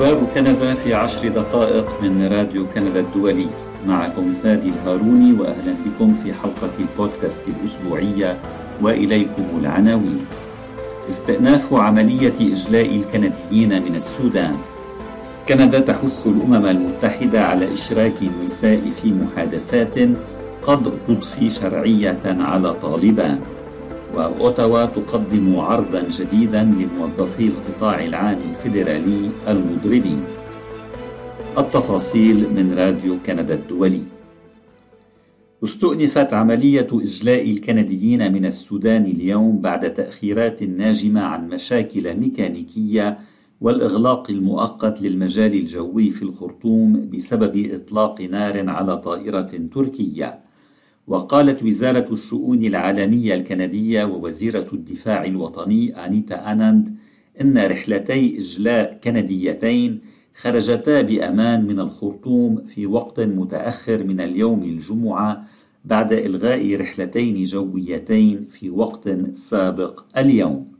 أخبار كندا في عشر دقائق من راديو كندا الدولي. معكم فادي الهاروني وأهلا بكم في حلقة البودكاست الأسبوعية وإليكم العناوين. استئناف عملية إجلاء الكنديين من السودان. كندا تحث الأمم المتحدة على إشراك النساء في محادثات قد تضفي شرعية على طالبان. وأوتاوا تقدم عرضا جديدا لموظفي القطاع العام الفيدرالي المضربين التفاصيل من راديو كندا الدولي. استؤنفت عملية إجلاء الكنديين من السودان اليوم بعد تأخيرات ناجمة عن مشاكل ميكانيكية والإغلاق المؤقت للمجال الجوي في الخرطوم بسبب إطلاق نار على طائرة تركية. وقالت وزارة الشؤون العالمية الكندية ووزيرة الدفاع الوطني أنيتا أناند إن رحلتي إجلاء كنديتين خرجتا بأمان من الخرطوم في وقت متأخر من اليوم الجمعة بعد إلغاء رحلتين جويتين في وقت سابق اليوم.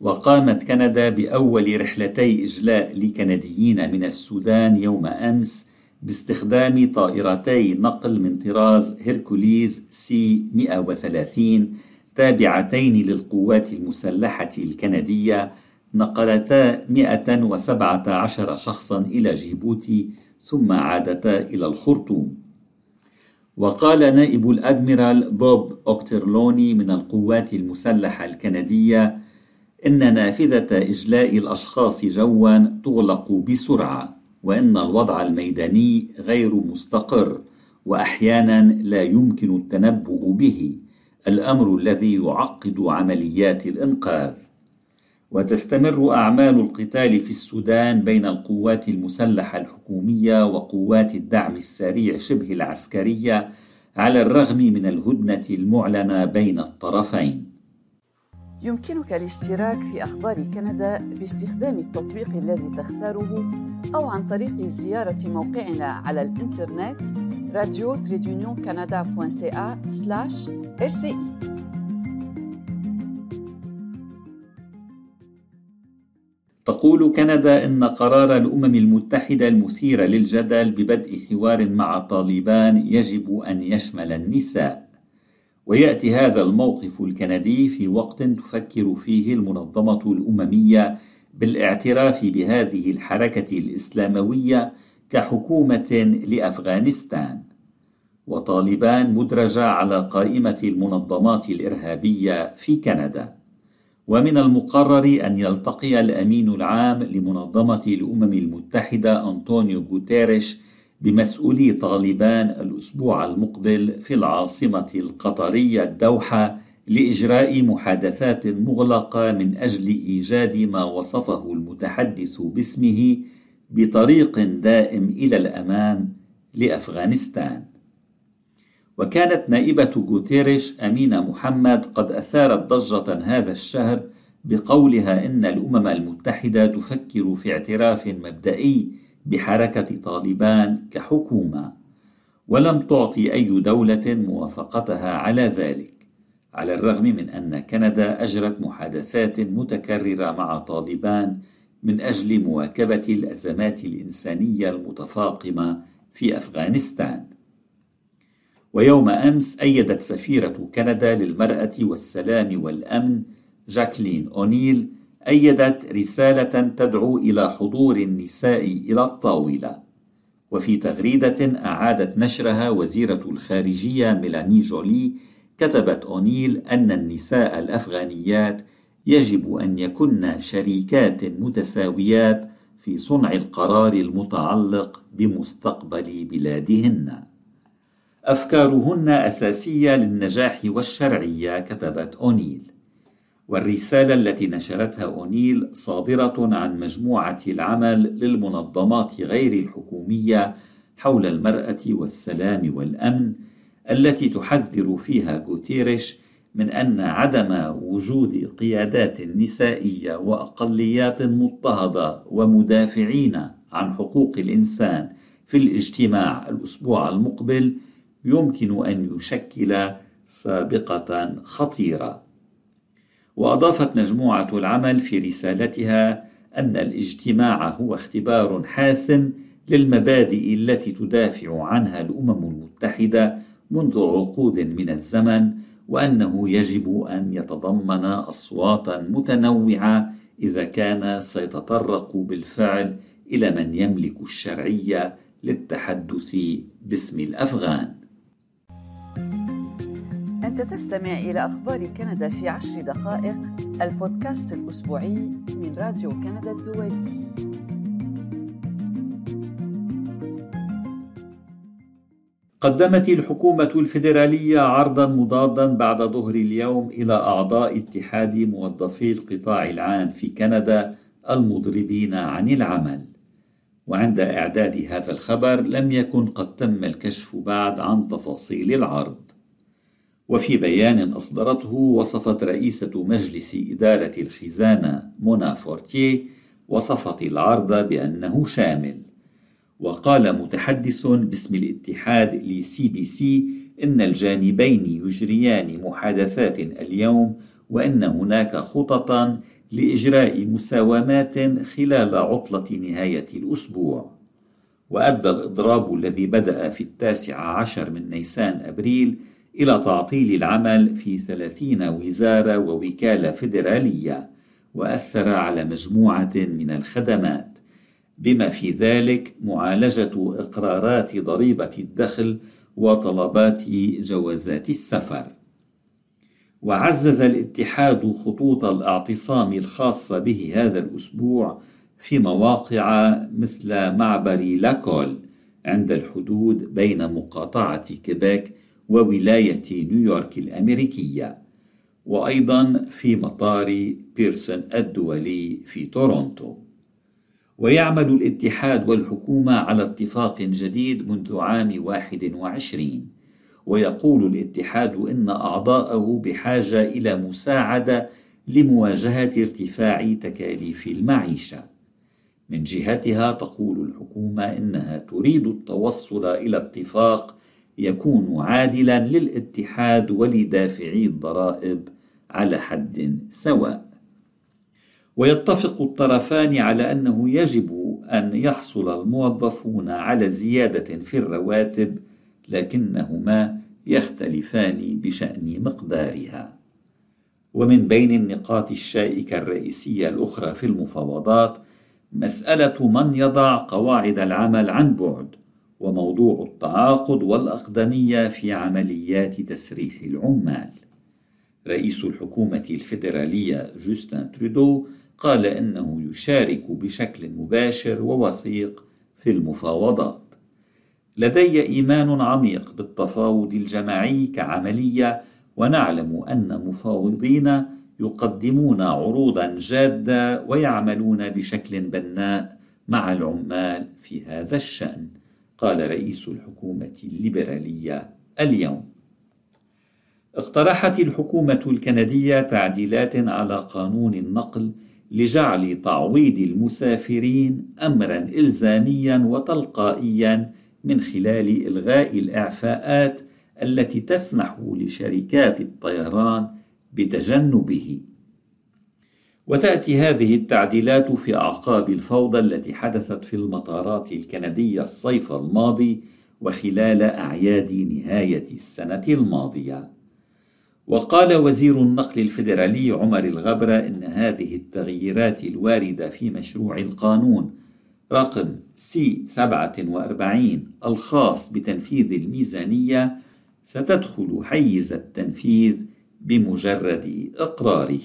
وقامت كندا بأول رحلتي إجلاء لكنديين من السودان يوم أمس باستخدام طائرتي نقل من طراز هيركوليز سي 130 تابعتين للقوات المسلحة الكندية نقلتا 117 شخصا إلى جيبوتي ثم عادتا إلى الخرطوم. وقال نائب الأدميرال بوب أوكترلوني من القوات المسلحة الكندية إن نافذة إجلاء الأشخاص جوا تغلق بسرعة. وإن الوضع الميداني غير مستقر وأحيانا لا يمكن التنبؤ به الأمر الذي يعقد عمليات الإنقاذ. وتستمر أعمال القتال في السودان بين القوات المسلحة الحكومية وقوات الدعم السريع شبه العسكرية على الرغم من الهدنة المعلنة بين الطرفين. يمكنك الاشتراك في أخبار كندا باستخدام التطبيق الذي تختاره أو عن طريق زيارة موقعنا على الإنترنت راديو كندا.ca rci تقول كندا إن قرار الأمم المتحدة المثير للجدل ببدء حوار مع طالبان يجب أن يشمل النساء. ويأتي هذا الموقف الكندي في وقت تفكر فيه المنظمة الأممية بالاعتراف بهذه الحركة الإسلاموية كحكومة لأفغانستان. وطالبان مدرجة على قائمة المنظمات الإرهابية في كندا. ومن المقرر أن يلتقي الأمين العام لمنظمة الأمم المتحدة أنطونيو غوتيريش بمسؤولي طالبان الأسبوع المقبل في العاصمة القطرية الدوحة لإجراء محادثات مغلقة من أجل إيجاد ما وصفه المتحدث باسمه بطريق دائم إلى الأمام لأفغانستان. وكانت نائبة غوتيريش أمينة محمد قد أثارت ضجة هذا الشهر بقولها إن الأمم المتحدة تفكر في اعتراف مبدئي بحركة طالبان كحكومة ولم تعطي أي دولة موافقتها على ذلك على الرغم من أن كندا أجرت محادثات متكررة مع طالبان من أجل مواكبة الأزمات الإنسانية المتفاقمة في أفغانستان. ويوم أمس أيدت سفيرة كندا للمرأة والسلام والأمن جاكلين أونيل أيدت رسالة تدعو إلى حضور النساء إلى الطاولة. وفي تغريدة أعادت نشرها وزيرة الخارجية ميلاني جولي كتبت أونيل أن النساء الأفغانيات يجب أن يكن شريكات متساويات في صنع القرار المتعلق بمستقبل بلادهن. أفكارهن أساسية للنجاح والشرعية كتبت أونيل. والرسالة التي نشرتها أونيل صادرة عن مجموعة العمل للمنظمات غير الحكومية حول المرأة والسلام والأمن التي تحذر فيها غوتيريش من أن عدم وجود قيادات نسائية وأقليات مضطهدة ومدافعين عن حقوق الإنسان في الاجتماع الأسبوع المقبل يمكن أن يشكل سابقة خطيرة. وأضافت مجموعة العمل في رسالتها أن الاجتماع هو اختبار حاسم للمبادئ التي تدافع عنها الأمم المتحدة منذ عقود من الزمن وأنه يجب أن يتضمن أصواتا متنوعة إذا كان سيتطرق بالفعل إلى من يملك الشرعية للتحدث باسم الأفغان. أنت تستمع إلى أخبار كندا في عشر دقائق البودكاست الأسبوعي من راديو كندا الدولي. قدمت الحكومة الفيدرالية عرضا مضادا بعد ظهر اليوم إلى أعضاء اتحاد موظفي القطاع العام في كندا المضربين عن العمل وعند إعداد هذا الخبر لم يكن قد تم الكشف بعد عن تفاصيل العرض وفي بيان أصدرته وصفت رئيسة مجلس إدارة الخزانة مونا فورتيه وصفت العرض بأنه شامل. وقال متحدث باسم الاتحاد لسي بي سي إن الجانبين يجريان محادثات اليوم وإن هناك خططا لإجراء مساومات خلال عطلة نهاية الأسبوع. وأدى الإضراب الذي بدأ في التاسع عشر من نيسان أبريل إلى تعطيل العمل في ثلاثين وزارة ووكالة فيدرالية وأثر على مجموعة من الخدمات. بما في ذلك معالجة إقرارات ضريبة الدخل وطلبات جوازات السفر. وعزز الاتحاد خطوط الاعتصام الخاصة به هذا الأسبوع في مواقع مثل معبر لاكول عند الحدود بين مقاطعة كيبيك وولاية نيويورك الأمريكية وأيضا في مطار بيرسون الدولي في تورونتو. ويعمل الاتحاد والحكومة على اتفاق جديد منذ عام واحد وعشرين. ويقول الاتحاد إن أعضاءه بحاجة إلى مساعدة لمواجهة ارتفاع تكاليف المعيشة. من جهتها تقول الحكومة إنها تريد التوصل إلى اتفاق يكون عادلا للاتحاد ولدافعي الضرائب على حد سواء. ويتفق الطرفان على أنه يجب أن يحصل الموظفون على زيادة في الرواتب لكنهما يختلفان بشأن مقدارها. ومن بين النقاط الشائكة الرئيسية الأخرى في المفاوضات مسألة من يضع قواعد العمل عن بعد وموضوع التعاقد والأقدمية في عمليات تسريح العمال. رئيس الحكومة الفيدرالية جوستن ترودو قال إنه يشارك بشكل مباشر ووثيق في المفاوضات. لدي إيمان عميق بالتفاوض الجماعي كعملية ونعلم أن مفاوضين يقدمون عروضا جادة ويعملون بشكل بناء مع العمال في هذا الشأن. قال رئيس الحكومة الليبرالية اليوم. اقترحت الحكومة الكندية تعديلات على قانون النقل لجعل تعويض المسافرين امرا الزاميا وتلقائيا من خلال إلغاء الإعفاءات التي تسمح لشركات الطيران بتجنبه. وتأتي هذه التعديلات في أعقاب الفوضى التي حدثت في المطارات الكندية الصيف الماضي وخلال أعياد نهاية السنة الماضية وقال وزير النقل الفيدرالي عمر الغبرة إن هذه التغييرات الواردة في مشروع القانون رقم سي 47 الخاص بتنفيذ الميزانية ستدخل حيز التنفيذ بمجرد إقراره.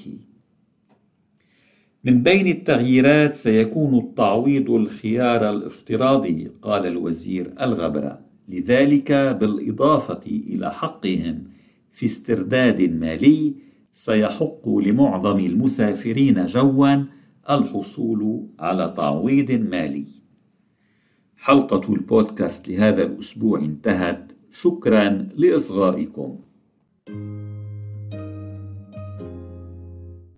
من بين التغييرات سيكون التعويض الخيار الافتراضي قال الوزير الغبرة. لذلك بالإضافة إلى حقهم في استرداد مالي سيحق لمعظم المسافرين جوا الحصول على تعويض مالي. حلقة البودكاست لهذا الأسبوع انتهت. شكرا لإصغائكم. thank you